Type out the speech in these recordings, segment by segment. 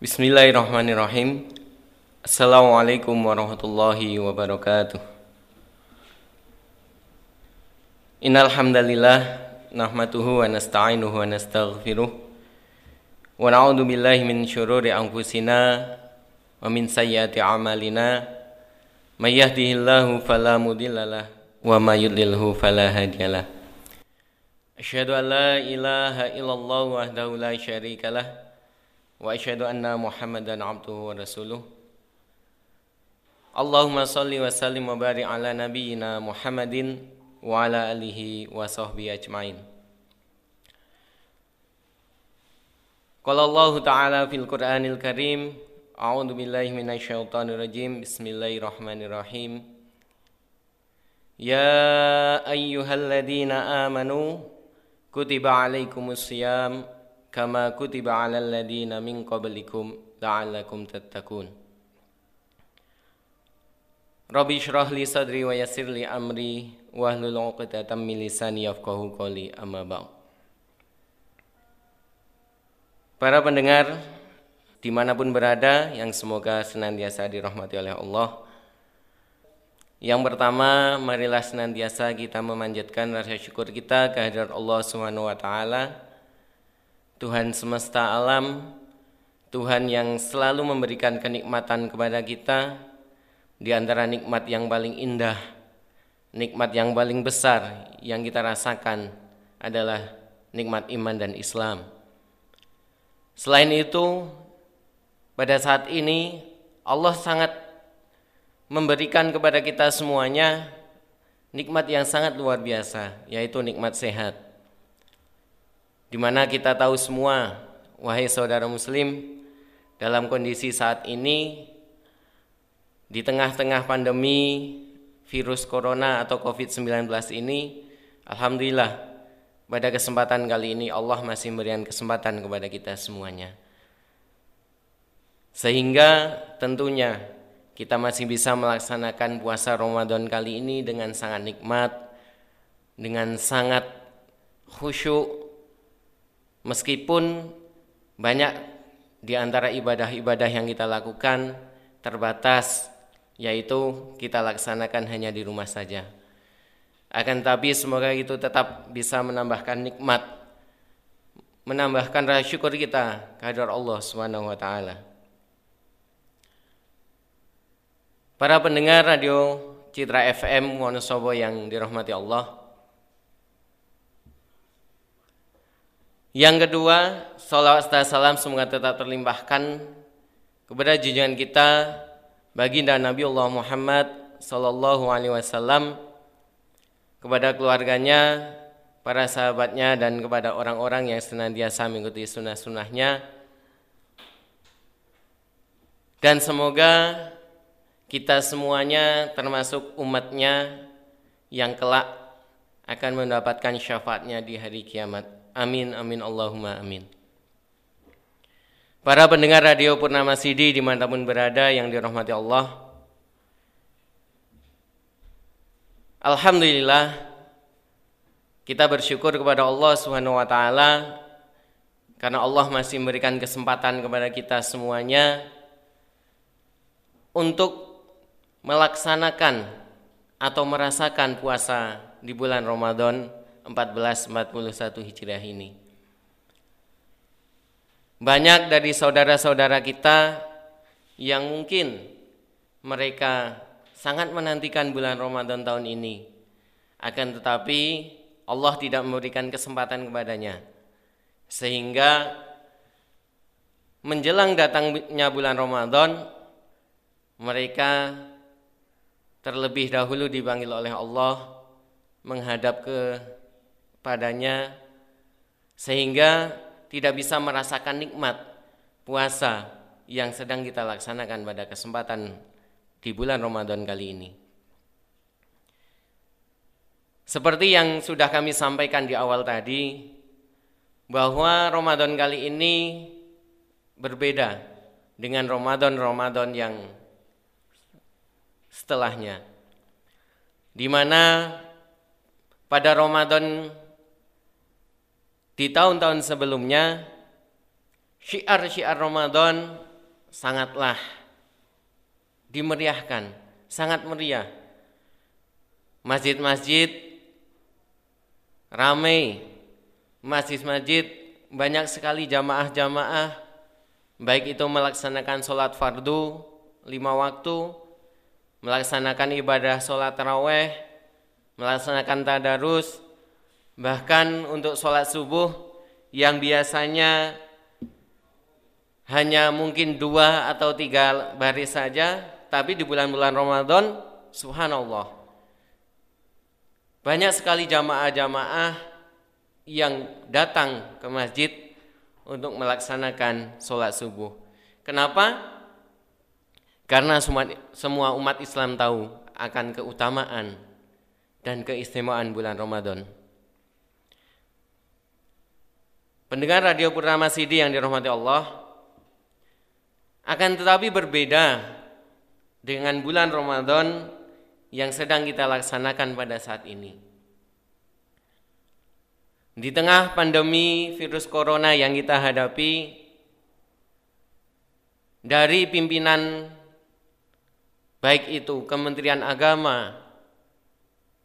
Bismillahirrahmanirrahim. Assalamualaikum warahmatullahi wabarakatuh. Innal hamdalillah nahmaduhu wa nasta'inuhu wa nastaghfiruh wa na'udzu billahi min syururi anfusina wa min sayyiati a'malina may yahdihillahu fala mudhillalah wa may yudlilhu fala hadiyalah. Asyhadu an la ilaha illallah wahdahu la syarikalah وأشهد أن محمدا عبده ورسوله. اللهم صل وسلم وبارك على نبينا محمد وعلى آله وصحبه أجمعين. قال الله تعالى في القرآن الكريم أعوذ بالله من الشيطان الرجيم. بسم الله الرحمن الرحيم. يا أيها الذين آمنوا كتب عليكم الصيام kama kutiba 'alal ladzina min qablikum la'allakum tattaqun. Rabbi shrah li sadri wa yassir li amri wahlul 'uqdatam min lisani yafqahu qawli amma ba'd. Para pendengar di mana pun berada yang semoga senantiasa dirahmati oleh Allah. Yang pertama, marilah senantiasa kita memanjatkan rasa syukur kita kehadirat Allah Subhanahu wa taala Tuhan semesta alam, Tuhan yang selalu memberikan kenikmatan kepada kita, di antara nikmat yang paling indah, nikmat yang paling besar yang kita rasakan adalah nikmat iman dan Islam. Selain itu, pada saat ini Allah sangat memberikan kepada kita semuanya nikmat yang sangat luar biasa, yaitu nikmat sehat di mana kita tahu semua, wahai saudara muslim, dalam kondisi saat ini di tengah-tengah pandemi virus corona atau COVID-19 ini, alhamdulillah pada kesempatan kali ini Allah masih memberikan kesempatan kepada kita semuanya. Sehingga tentunya kita masih bisa melaksanakan puasa Ramadan kali ini dengan sangat nikmat, dengan sangat khusyuk, Meskipun banyak di antara ibadah-ibadah yang kita lakukan terbatas, yaitu kita laksanakan hanya di rumah saja. Akan tapi semoga itu tetap bisa menambahkan nikmat, menambahkan rasa syukur kita kehadirat Allah taala. Para pendengar radio Citra FM Wonosobo yang dirahmati Allah, Yang kedua, salawat dan salam semoga tetap terlimpahkan kepada junjungan kita baginda Nabi Allah Muhammad sallallahu alaihi wasallam kepada keluarganya, para sahabatnya dan kepada orang-orang yang senantiasa mengikuti sunnah-sunnahnya. Dan semoga kita semuanya termasuk umatnya yang kelak akan mendapatkan syafaatnya di hari kiamat. Amin, amin, Allahumma amin. Para pendengar radio Purnama Sidi di mana pun berada yang dirahmati Allah. Alhamdulillah kita bersyukur kepada Allah Subhanahu wa taala karena Allah masih memberikan kesempatan kepada kita semuanya untuk melaksanakan atau merasakan puasa di bulan Ramadan 1441 Hijriah ini. Banyak dari saudara-saudara kita yang mungkin mereka sangat menantikan bulan Ramadan tahun ini. Akan tetapi Allah tidak memberikan kesempatan kepadanya. Sehingga menjelang datangnya bulan Ramadan mereka terlebih dahulu dipanggil oleh Allah menghadap ke padanya sehingga tidak bisa merasakan nikmat puasa yang sedang kita laksanakan pada kesempatan di bulan Ramadan kali ini. Seperti yang sudah kami sampaikan di awal tadi, bahwa Ramadan kali ini berbeda dengan Ramadan-Ramadan yang setelahnya. Di mana pada Ramadan di tahun-tahun sebelumnya syiar-syiar Ramadan sangatlah dimeriahkan, sangat meriah. Masjid-masjid ramai, masjid-masjid banyak sekali jamaah-jamaah, baik itu melaksanakan sholat fardu lima waktu, melaksanakan ibadah sholat taraweh, melaksanakan tadarus, bahkan untuk sholat subuh yang biasanya hanya mungkin dua atau tiga baris saja, tapi di bulan-bulan Ramadan, subhanallah, banyak sekali jamaah-jamaah yang datang ke masjid untuk melaksanakan sholat subuh. Kenapa? Karena semua umat Islam tahu akan keutamaan dan keistimewaan bulan Ramadan. Pendengar Radio Purnama Sidi yang dirahmati Allah, akan tetapi berbeda dengan bulan Ramadan yang sedang kita laksanakan pada saat ini. Di tengah pandemi virus corona yang kita hadapi, dari pimpinan baik itu Kementerian Agama,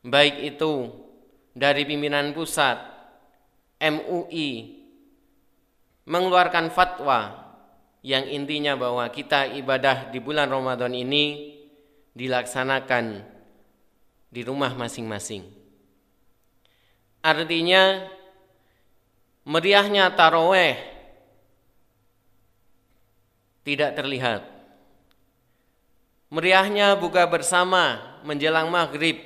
baik itu dari pimpinan pusat, MUI, mengeluarkan fatwa yang intinya bahwa kita ibadah di bulan Ramadan ini dilaksanakan di rumah masing-masing. Artinya meriahnya taraweh tidak terlihat. Meriahnya buka bersama menjelang maghrib,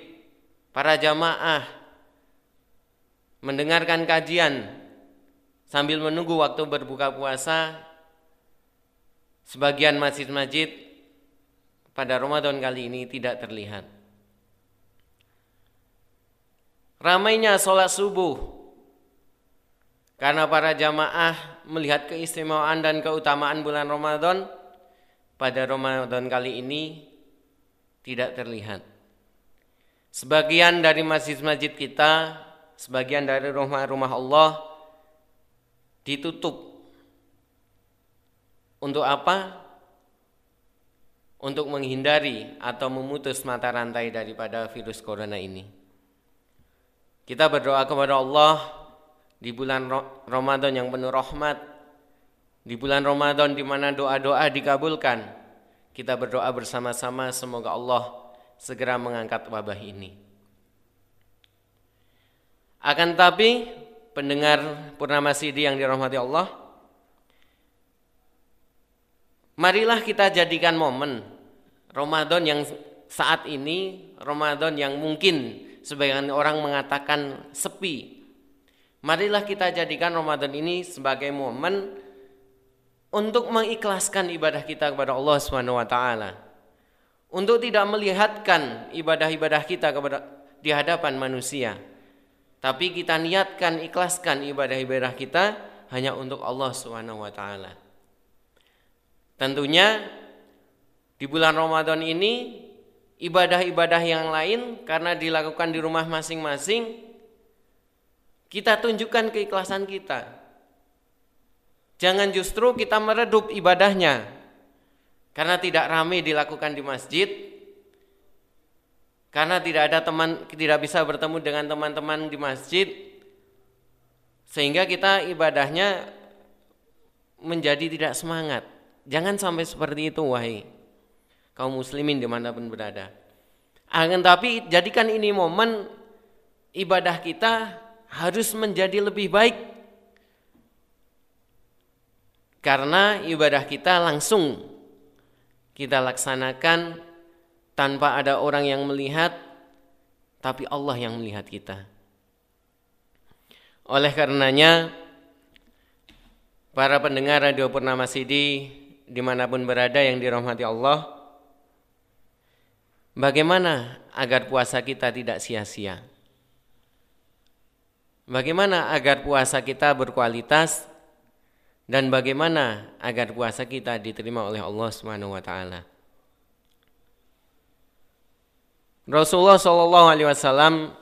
para jamaah mendengarkan kajian sambil menunggu waktu berbuka puasa Sebagian masjid-masjid pada Ramadan kali ini tidak terlihat. Ramainya sholat subuh karena para jamaah melihat keistimewaan dan keutamaan bulan Ramadan pada Ramadan kali ini tidak terlihat. Sebagian dari masjid-masjid kita, sebagian dari rumah-rumah Allah ditutup untuk apa? Untuk menghindari atau memutus mata rantai daripada virus corona ini. Kita berdoa kepada Allah di bulan Ramadan yang penuh rahmat, di bulan Ramadan di mana doa-doa dikabulkan. Kita berdoa bersama-sama semoga Allah segera mengangkat wabah ini. Akan tapi pendengar Purnama Sidi yang dirahmati Allah, Marilah kita jadikan momen Ramadan yang saat ini, Ramadan yang mungkin sebagian orang mengatakan sepi. Marilah kita jadikan Ramadan ini sebagai momen untuk mengikhlaskan ibadah kita kepada Allah taala. Untuk tidak melihatkan ibadah-ibadah kita kepada di hadapan manusia. Tapi kita niatkan ikhlaskan ibadah-ibadah kita hanya untuk Allah Subhanahu wa taala. Tentunya di bulan Ramadan ini ibadah-ibadah yang lain karena dilakukan di rumah masing-masing kita tunjukkan keikhlasan kita. Jangan justru kita meredup ibadahnya karena tidak ramai dilakukan di masjid karena tidak ada teman tidak bisa bertemu dengan teman-teman di masjid sehingga kita ibadahnya menjadi tidak semangat. Jangan sampai seperti itu wahai kaum muslimin di mana pun berada. Akan tapi jadikan ini momen ibadah kita harus menjadi lebih baik. Karena ibadah kita langsung kita laksanakan tanpa ada orang yang melihat, tapi Allah yang melihat kita. Oleh karenanya, para pendengar Radio Purnama Sidi di mana pun berada yang dirahmati Allah Bagaimana agar puasa kita tidak sia-sia Bagaimana agar puasa kita berkualitas dan bagaimana agar puasa kita diterima oleh Allah Subhanahu wa taala. Rasulullah Shallallahu alaihi wasallam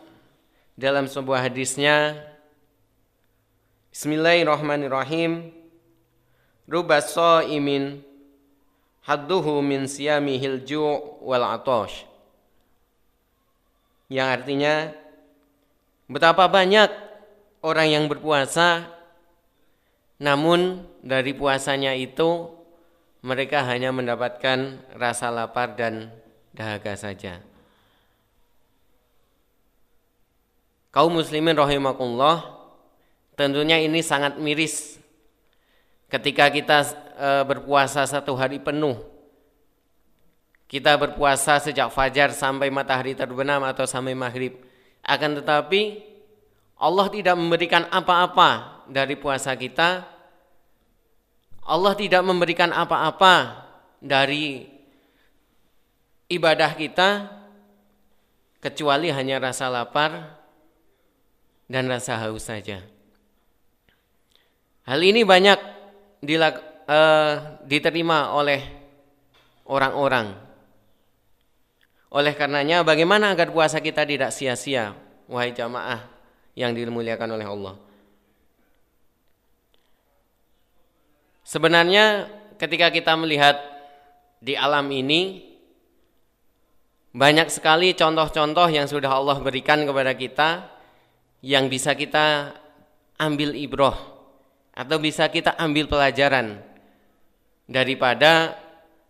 dalam sebuah hadisnya Bismillahirrahmanirrahim Ruba imin hadduhu min siyamihil ju' wal atosh. Yang artinya betapa banyak orang yang berpuasa namun dari puasanya itu mereka hanya mendapatkan rasa lapar dan dahaga saja. Kaum muslimin rahimakumullah, tentunya ini sangat miris ketika kita e, berpuasa satu hari penuh. Kita berpuasa sejak fajar sampai matahari terbenam atau sampai maghrib. Akan tetapi Allah tidak memberikan apa-apa dari puasa kita. Allah tidak memberikan apa-apa dari ibadah kita kecuali hanya rasa lapar dan rasa haus saja. Hal ini banyak dilak, uh, diterima oleh orang-orang. Oleh karenanya bagaimana agar puasa kita tidak sia-sia wahai jamaah yang dimuliakan oleh Allah. Sebenarnya ketika kita melihat di alam ini banyak sekali contoh-contoh yang sudah Allah berikan kepada kita yang bisa kita ambil ibroh atau bisa kita ambil pelajaran daripada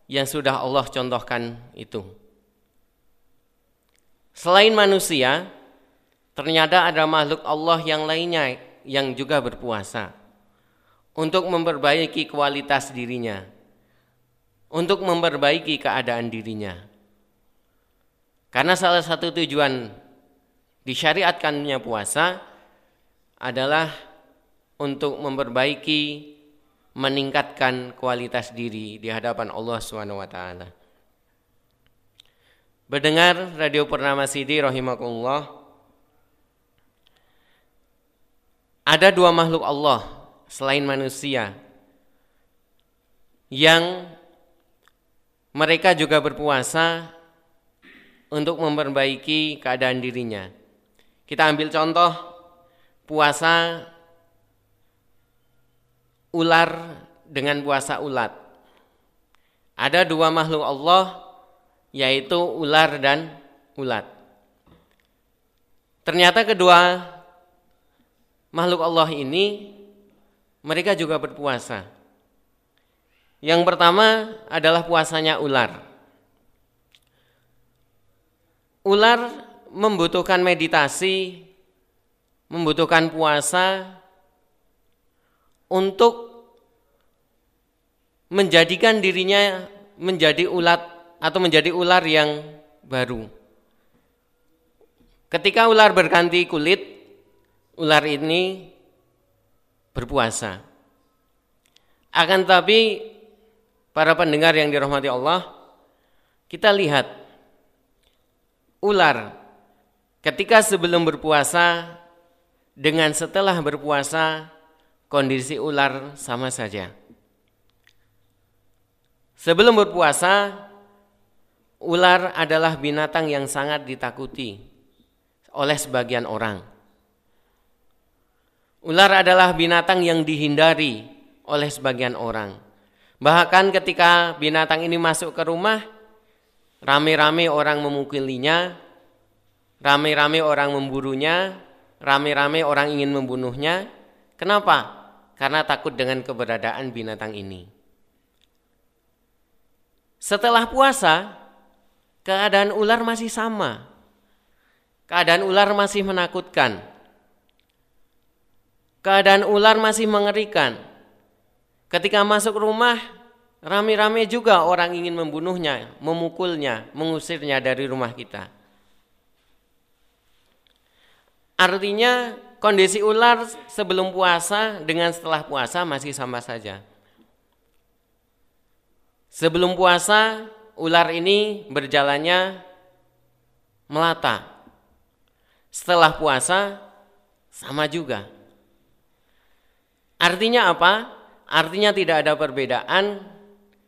yang sudah Allah contohkan itu. Selain manusia, ternyata ada makhluk Allah yang lainnya yang juga berpuasa untuk memperbaiki kualitas dirinya, untuk memperbaiki keadaan dirinya. Karena salah satu tujuan disyariatkannya puasa adalah untuk memperbaiki meningkatkan kualitas diri di hadapan Allah Subhanahu wa taala. Berdengar Radio Purnama Sidi rahimakumullah. Ada dua makhluk Allah selain manusia yang mereka juga berpuasa untuk memperbaiki keadaan dirinya. Kita ambil contoh puasa ular dengan puasa ulat. Ada dua makhluk Allah yaitu ular dan ulat. Ternyata kedua makhluk Allah ini mereka juga berpuasa. Yang pertama adalah puasanya ular. Ular membutuhkan meditasi, membutuhkan puasa untuk menjadikan dirinya menjadi ulat atau menjadi ular yang baru. Ketika ular berganti kulit, ular ini berpuasa. Akan tetapi para pendengar yang dirahmati Allah, kita lihat ular Ketika sebelum berpuasa dengan setelah berpuasa kondisi ular sama saja. Sebelum berpuasa ular adalah binatang yang sangat ditakuti oleh sebagian orang. Ular adalah binatang yang dihindari oleh sebagian orang. Bahkan ketika binatang ini masuk ke rumah, rame-rame orang memukulinya, Rame-rame orang memburunya, rame-rame orang ingin membunuhnya. Kenapa? Karena takut dengan keberadaan binatang ini. Setelah puasa, keadaan ular masih sama. Keadaan ular masih menakutkan. Keadaan ular masih mengerikan. Ketika masuk rumah, rame-rame juga orang ingin membunuhnya, memukulnya, mengusirnya dari rumah kita. Artinya kondisi ular sebelum puasa dengan setelah puasa masih sama saja. Sebelum puasa ular ini berjalannya melata. Setelah puasa sama juga. Artinya apa? Artinya tidak ada perbedaan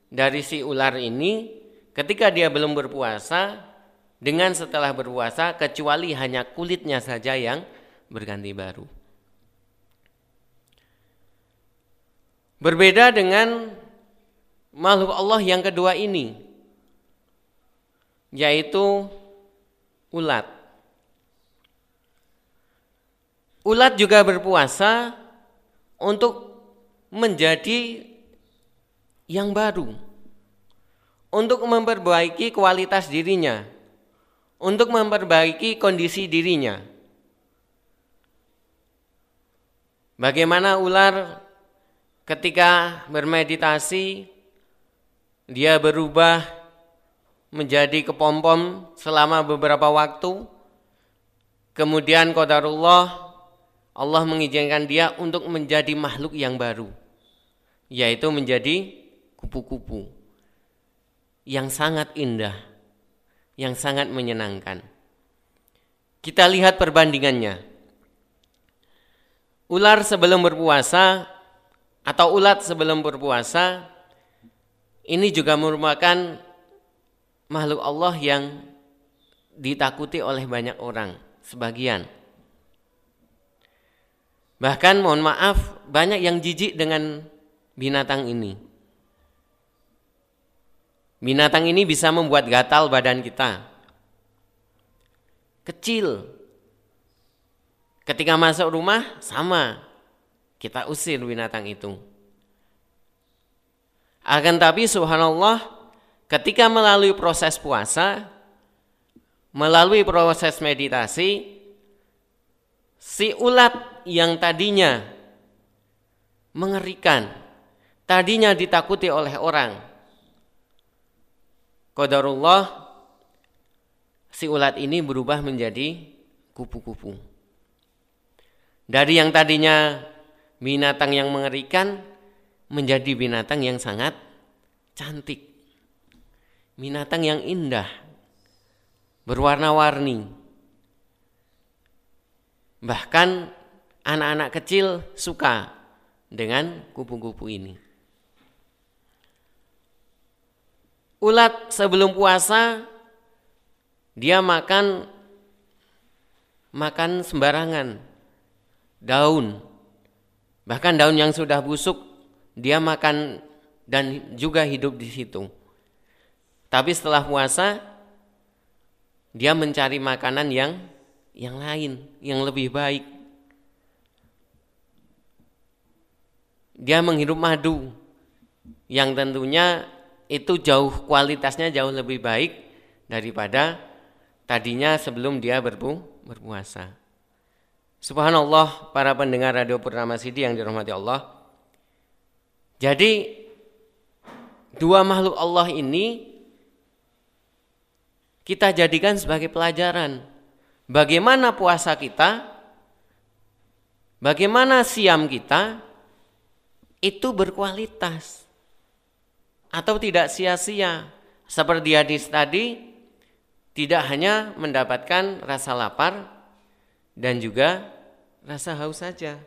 dari si ular ini ketika dia belum berpuasa dengan setelah berpuasa kecuali hanya kulitnya saja yang berganti baru. Berbeda dengan makhluk Allah yang kedua ini yaitu ulat. Ulat juga berpuasa untuk menjadi yang baru. Untuk memperbaiki kualitas dirinya. Untuk memperbaiki kondisi dirinya. Bagaimana ular ketika bermeditasi dia berubah menjadi kepompom selama beberapa waktu. Kemudian qadarullah Allah mengizinkan dia untuk menjadi makhluk yang baru, yaitu menjadi kupu-kupu yang sangat indah, yang sangat menyenangkan. Kita lihat perbandingannya. Ular sebelum berpuasa atau ulat sebelum berpuasa ini juga merupakan makhluk Allah yang ditakuti oleh banyak orang, sebagian. Bahkan mohon maaf banyak yang jijik dengan binatang ini. Binatang ini bisa membuat gatal badan kita. Kecil. Ketika masuk rumah sama. Kita usir binatang itu. Akan tapi subhanallah ketika melalui proses puasa, melalui proses meditasi, si ulat yang tadinya mengerikan, tadinya ditakuti oleh orang. Qadarullah si ulat ini berubah menjadi kupu-kupu. Dari yang tadinya binatang yang mengerikan menjadi binatang yang sangat cantik. Binatang yang indah, berwarna-warni, Bahkan anak-anak kecil suka dengan kupu-kupu ini. Ulat sebelum puasa dia makan makan sembarangan daun. Bahkan daun yang sudah busuk dia makan dan juga hidup di situ. Tapi setelah puasa dia mencari makanan yang yang lain, yang lebih baik. Dia menghirup madu yang tentunya itu jauh kualitasnya jauh lebih baik daripada tadinya sebelum dia berpu, berpuasa. Subhanallah para pendengar radio Purnama Sidi yang dirahmati Allah. Jadi dua makhluk Allah ini kita jadikan sebagai pelajaran bagaimana puasa kita, bagaimana siam kita itu berkualitas atau tidak sia-sia. Seperti hadis tadi, tidak hanya mendapatkan rasa lapar dan juga rasa haus saja.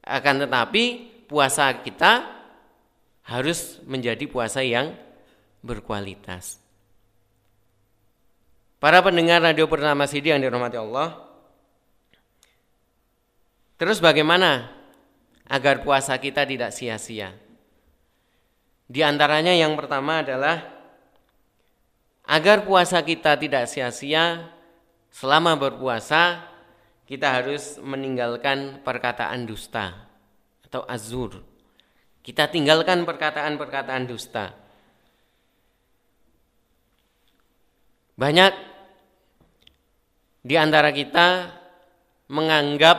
Akan tetapi puasa kita harus menjadi puasa yang berkualitas. Para pendengar radio Purnama Sidi yang dirahmati Allah. Terus bagaimana agar puasa kita tidak sia-sia? Di antaranya yang pertama adalah agar puasa kita tidak sia-sia selama berpuasa kita harus meninggalkan perkataan dusta atau azur. Kita tinggalkan perkataan-perkataan dusta. Banyak di antara kita menganggap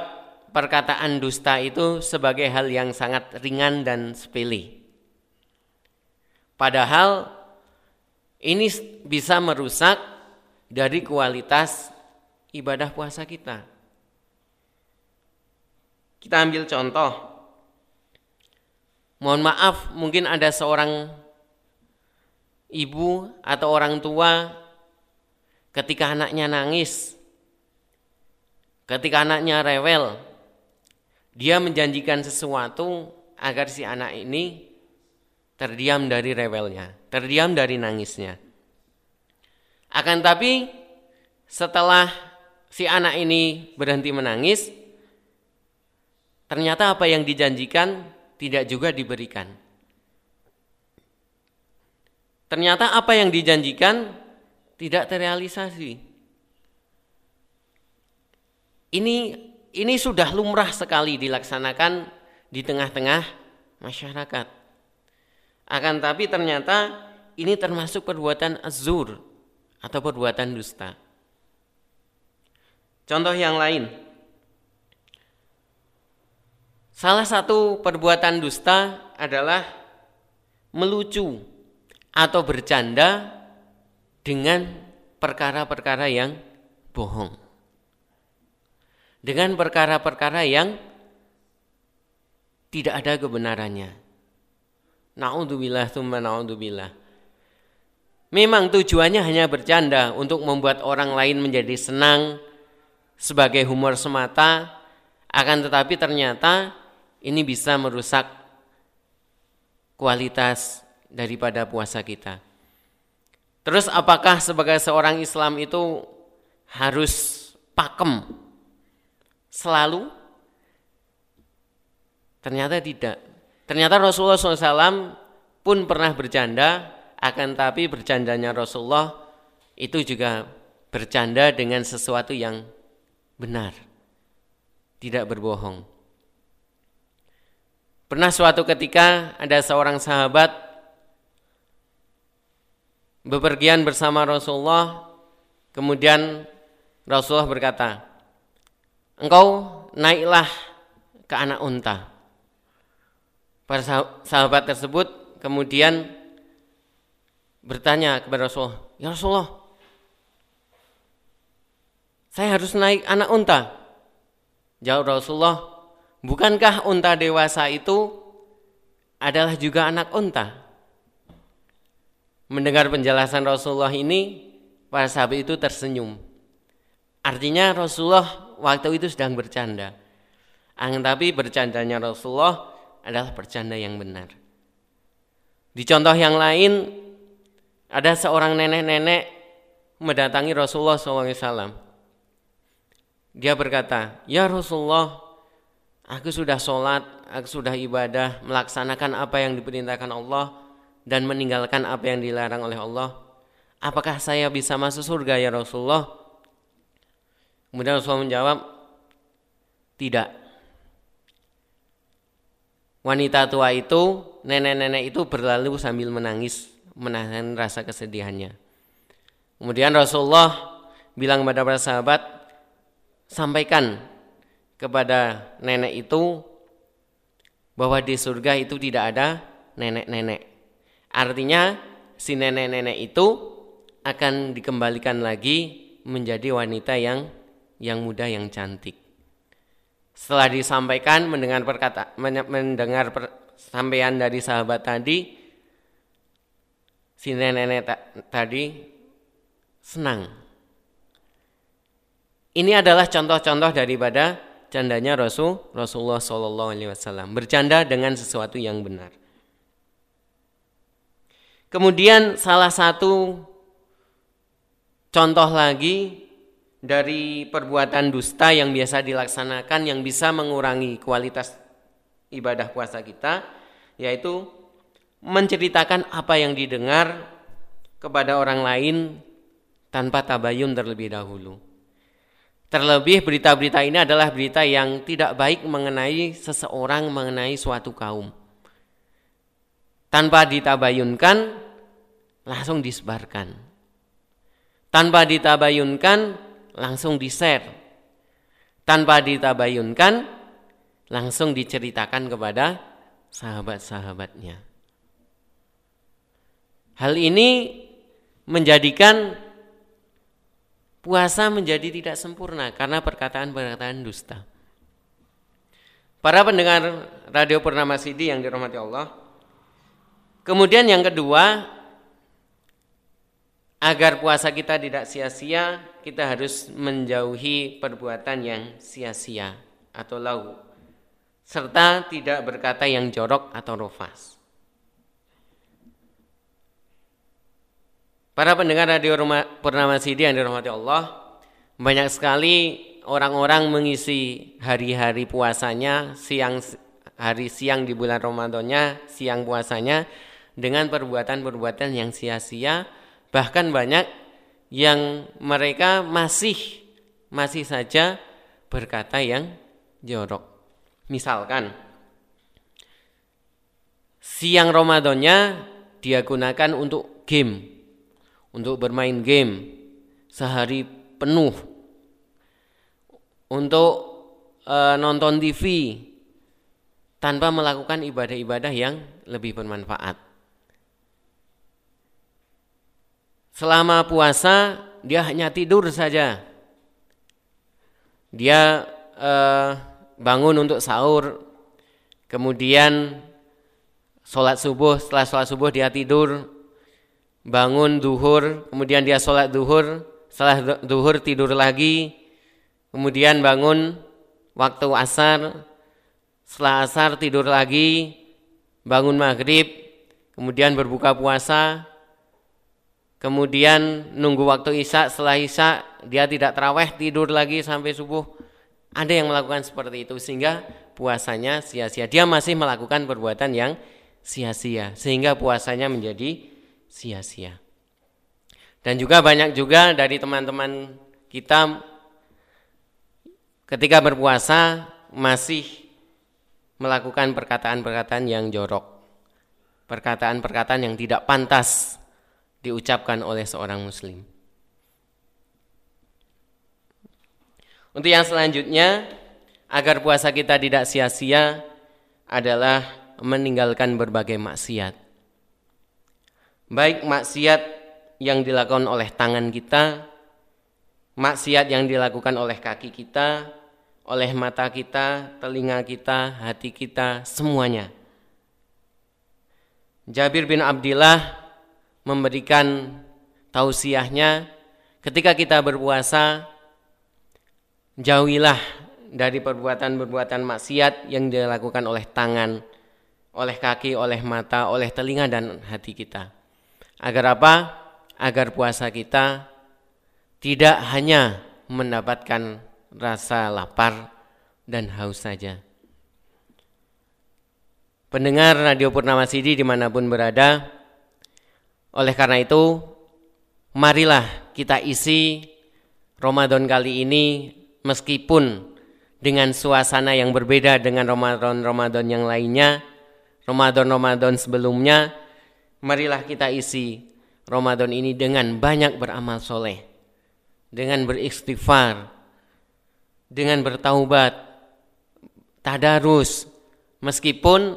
perkataan dusta itu sebagai hal yang sangat ringan dan sepele. Padahal ini bisa merusak dari kualitas ibadah puasa kita. Kita ambil contoh. Mohon maaf, mungkin ada seorang ibu atau orang tua ketika anaknya nangis, ketika anaknya rewel, dia menjanjikan sesuatu agar si anak ini terdiam dari rewelnya, terdiam dari nangisnya. Akan tapi setelah si anak ini berhenti menangis, ternyata apa yang dijanjikan tidak juga diberikan. ternyata apa yang dijanjikan tidak terrealisasi. Ini ini sudah lumrah sekali dilaksanakan di tengah-tengah masyarakat. Akan tapi ternyata ini termasuk perbuatan azur atau perbuatan dusta. Contoh yang lain. Salah satu perbuatan dusta adalah melucu atau bercanda dengan perkara-perkara yang bohong. Dengan perkara-perkara yang tidak ada kebenarannya. Na'udzubillah thumma na'udzubillah. Memang tujuannya hanya bercanda untuk membuat orang lain menjadi senang sebagai humor semata, akan tetapi ternyata ini bisa merusak kualitas daripada puasa kita. Terus apakah sebagai seorang Islam itu harus pakem selalu Ternyata tidak. Ternyata Rasulullah SAW pun pernah bercanda, akan tapi bercandanya Rasulullah itu juga bercanda dengan sesuatu yang benar, tidak berbohong. Pernah suatu ketika ada seorang sahabat bepergian bersama Rasulullah, kemudian Rasulullah berkata, "Engkau naiklah ke anak unta." Para sahabat tersebut kemudian bertanya kepada Rasulullah, "Ya Rasulullah, saya harus naik anak unta." Jawab Rasulullah, "Bukankah unta dewasa itu adalah juga anak unta?" Mendengar penjelasan Rasulullah ini, para sahabat itu tersenyum. Artinya Rasulullah waktu itu sedang bercanda. Angin tapi bercandanya Rasulullah adalah bercanda yang benar. Di contoh yang lain, ada seorang nenek-nenek mendatangi Rasulullah SAW. Dia berkata, Ya Rasulullah, aku sudah sholat, aku sudah ibadah, melaksanakan apa yang diperintahkan Allah, dan meninggalkan apa yang dilarang oleh Allah. Apakah saya bisa masuk surga ya Rasulullah? Kemudian Rasulullah menjawab, tidak wanita tua itu, nenek-nenek itu berlalu sambil menangis, menahan rasa kesedihannya. Kemudian Rasulullah bilang kepada para sahabat, sampaikan kepada nenek itu bahwa di surga itu tidak ada nenek-nenek. Artinya si nenek-nenek itu akan dikembalikan lagi menjadi wanita yang yang muda yang cantik. Setelah disampaikan mendengar perkata mendengar sampaian dari sahabat tadi si nenek-nenek ta, tadi senang. Ini adalah contoh-contoh daripada candanya Rasul Rasulullah Shallallahu Alaihi Wasallam bercanda dengan sesuatu yang benar. Kemudian salah satu contoh lagi dari perbuatan dusta yang biasa dilaksanakan yang bisa mengurangi kualitas ibadah puasa kita yaitu menceritakan apa yang didengar kepada orang lain tanpa tabayun terlebih dahulu. Terlebih berita-berita ini adalah berita yang tidak baik mengenai seseorang, mengenai suatu kaum. Tanpa ditabayunkan, langsung disebarkan. Tanpa ditabayunkan, langsung di-share. Tanpa ditabayunkan, langsung diceritakan kepada sahabat-sahabatnya. Hal ini menjadikan puasa menjadi tidak sempurna karena perkataan-perkataan dusta. Para pendengar Radio Purnama Sidi yang dirahmati Allah. Kemudian yang kedua, Agar puasa kita tidak sia-sia, kita harus menjauhi perbuatan yang sia-sia atau lau serta tidak berkata yang jorok atau rofas. Para pendengar radio Purnama Sidi yang dirahmati Allah, banyak sekali orang-orang mengisi hari-hari puasanya, siang hari siang di bulan Ramadannya, siang puasanya dengan perbuatan-perbuatan yang sia-sia, bahkan banyak yang mereka masih masih saja berkata yang jorok. Misalkan siang Ramadannya dia gunakan untuk game, untuk bermain game sehari penuh, untuk e, nonton TV tanpa melakukan ibadah-ibadah yang lebih bermanfaat. Selama puasa dia hanya tidur saja. Dia eh, bangun untuk sahur, kemudian sholat subuh. Setelah sholat subuh dia tidur, bangun duhur, kemudian dia sholat duhur. Setelah duhur tidur lagi, kemudian bangun waktu asar. Setelah asar tidur lagi, bangun maghrib, kemudian berbuka puasa, kemudian nunggu waktu isya setelah isya dia tidak teraweh tidur lagi sampai subuh. Ada yang melakukan seperti itu sehingga puasanya sia-sia. Dia masih melakukan perbuatan yang sia-sia sehingga puasanya menjadi sia-sia. Dan juga banyak juga dari teman-teman kita ketika berpuasa masih melakukan perkataan-perkataan yang jorok. Perkataan-perkataan yang tidak pantas diucapkan oleh seorang muslim. Untuk yang selanjutnya, agar puasa kita tidak sia-sia adalah meninggalkan berbagai maksiat. Baik maksiat yang dilakukan oleh tangan kita, maksiat yang dilakukan oleh kaki kita, oleh mata kita, telinga kita, hati kita, semuanya. Jabir bin Abdullah memberikan tausiahnya ketika kita berpuasa jauhilah dari perbuatan-perbuatan maksiat yang dilakukan oleh tangan, oleh kaki, oleh mata, oleh telinga dan hati kita. Agar apa? Agar puasa kita tidak hanya mendapatkan rasa lapar dan haus saja. Pendengar Radio Purnama Sidi di mana pun berada, oleh karena itu, marilah kita isi Ramadan kali ini meskipun dengan suasana yang berbeda dengan Ramadan-Ramadan yang lainnya, Ramadan-Ramadan sebelumnya, marilah kita isi Ramadan ini dengan banyak beramal soleh, dengan beristighfar, dengan bertaubat, tadarus, meskipun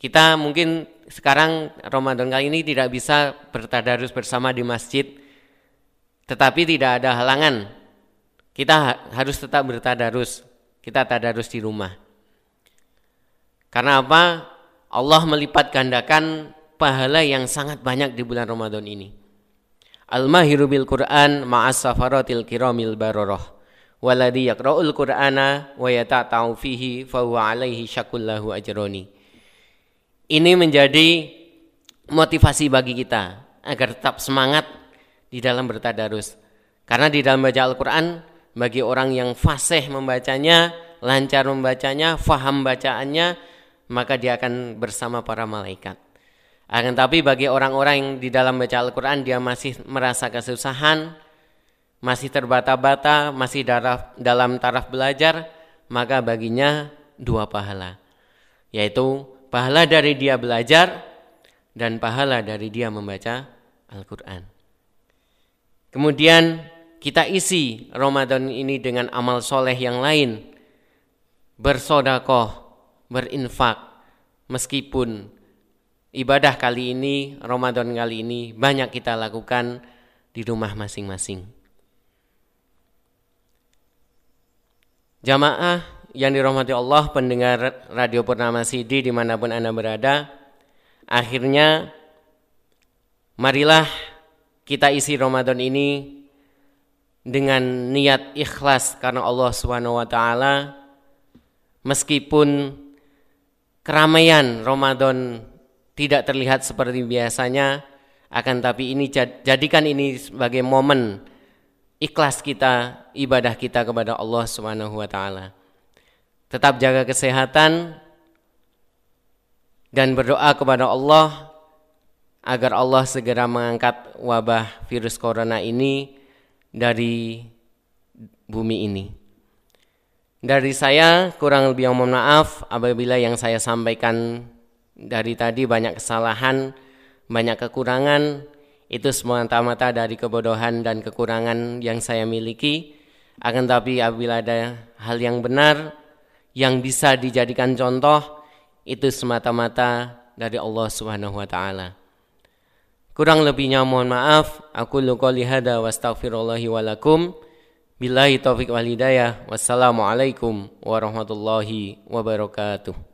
kita mungkin sekarang Ramadan kali ini tidak bisa bertadarus bersama di masjid tetapi tidak ada halangan. Kita harus tetap bertadarus kita tadarus di rumah. Karena apa? Allah melipat gandakan pahala yang sangat banyak di bulan Ramadan ini. Al-mahiru bil Quran ma'as safaratil kiramil baroroh waladhi yakra'ul Qur'ana wa yata'ta'u fihi fahuwa alaihi syakullahu ajroni ini menjadi motivasi bagi kita agar tetap semangat di dalam bertadarus. Karena di dalam baca Al-Quran, bagi orang yang fasih membacanya, lancar membacanya, faham bacaannya, maka dia akan bersama para malaikat. Akan tapi bagi orang-orang yang di dalam baca Al-Quran, dia masih merasa kesusahan, masih terbata-bata, masih dalam taraf belajar, maka baginya dua pahala. Yaitu pahala dari dia belajar dan pahala dari dia membaca Al-Quran. Kemudian kita isi Ramadan ini dengan amal soleh yang lain. Bersodakoh, berinfak. Meskipun ibadah kali ini, Ramadan kali ini banyak kita lakukan di rumah masing-masing. Jamaah yang dirahmati Allah pendengar Radio Purnama CD di mana pun Anda berada Akhirnya marilah kita isi Ramadan ini dengan niat ikhlas karena Allah taala. Meskipun keramaian Ramadan tidak terlihat seperti biasanya akan tapi ini jadikan ini sebagai momen ikhlas kita ibadah kita kepada Allah taala tetap jaga kesehatan dan berdoa kepada Allah agar Allah segera mengangkat wabah virus corona ini dari bumi ini. Dari saya kurang lebih mohon maaf apabila yang saya sampaikan dari tadi banyak kesalahan, banyak kekurangan, itu semata-mata dari kebodohan dan kekurangan yang saya miliki. Akan tapi apabila ada hal yang benar yang bisa dijadikan contoh, itu semata-mata dari Allah Subhanahu wa taala. Kurang lebihnya mohon maaf. Aku qouli hada astaghfirullahi wa lakum. Billahi taufiq wal hidayah. Wassalamualaikum warahmatullahi wabarakatuh.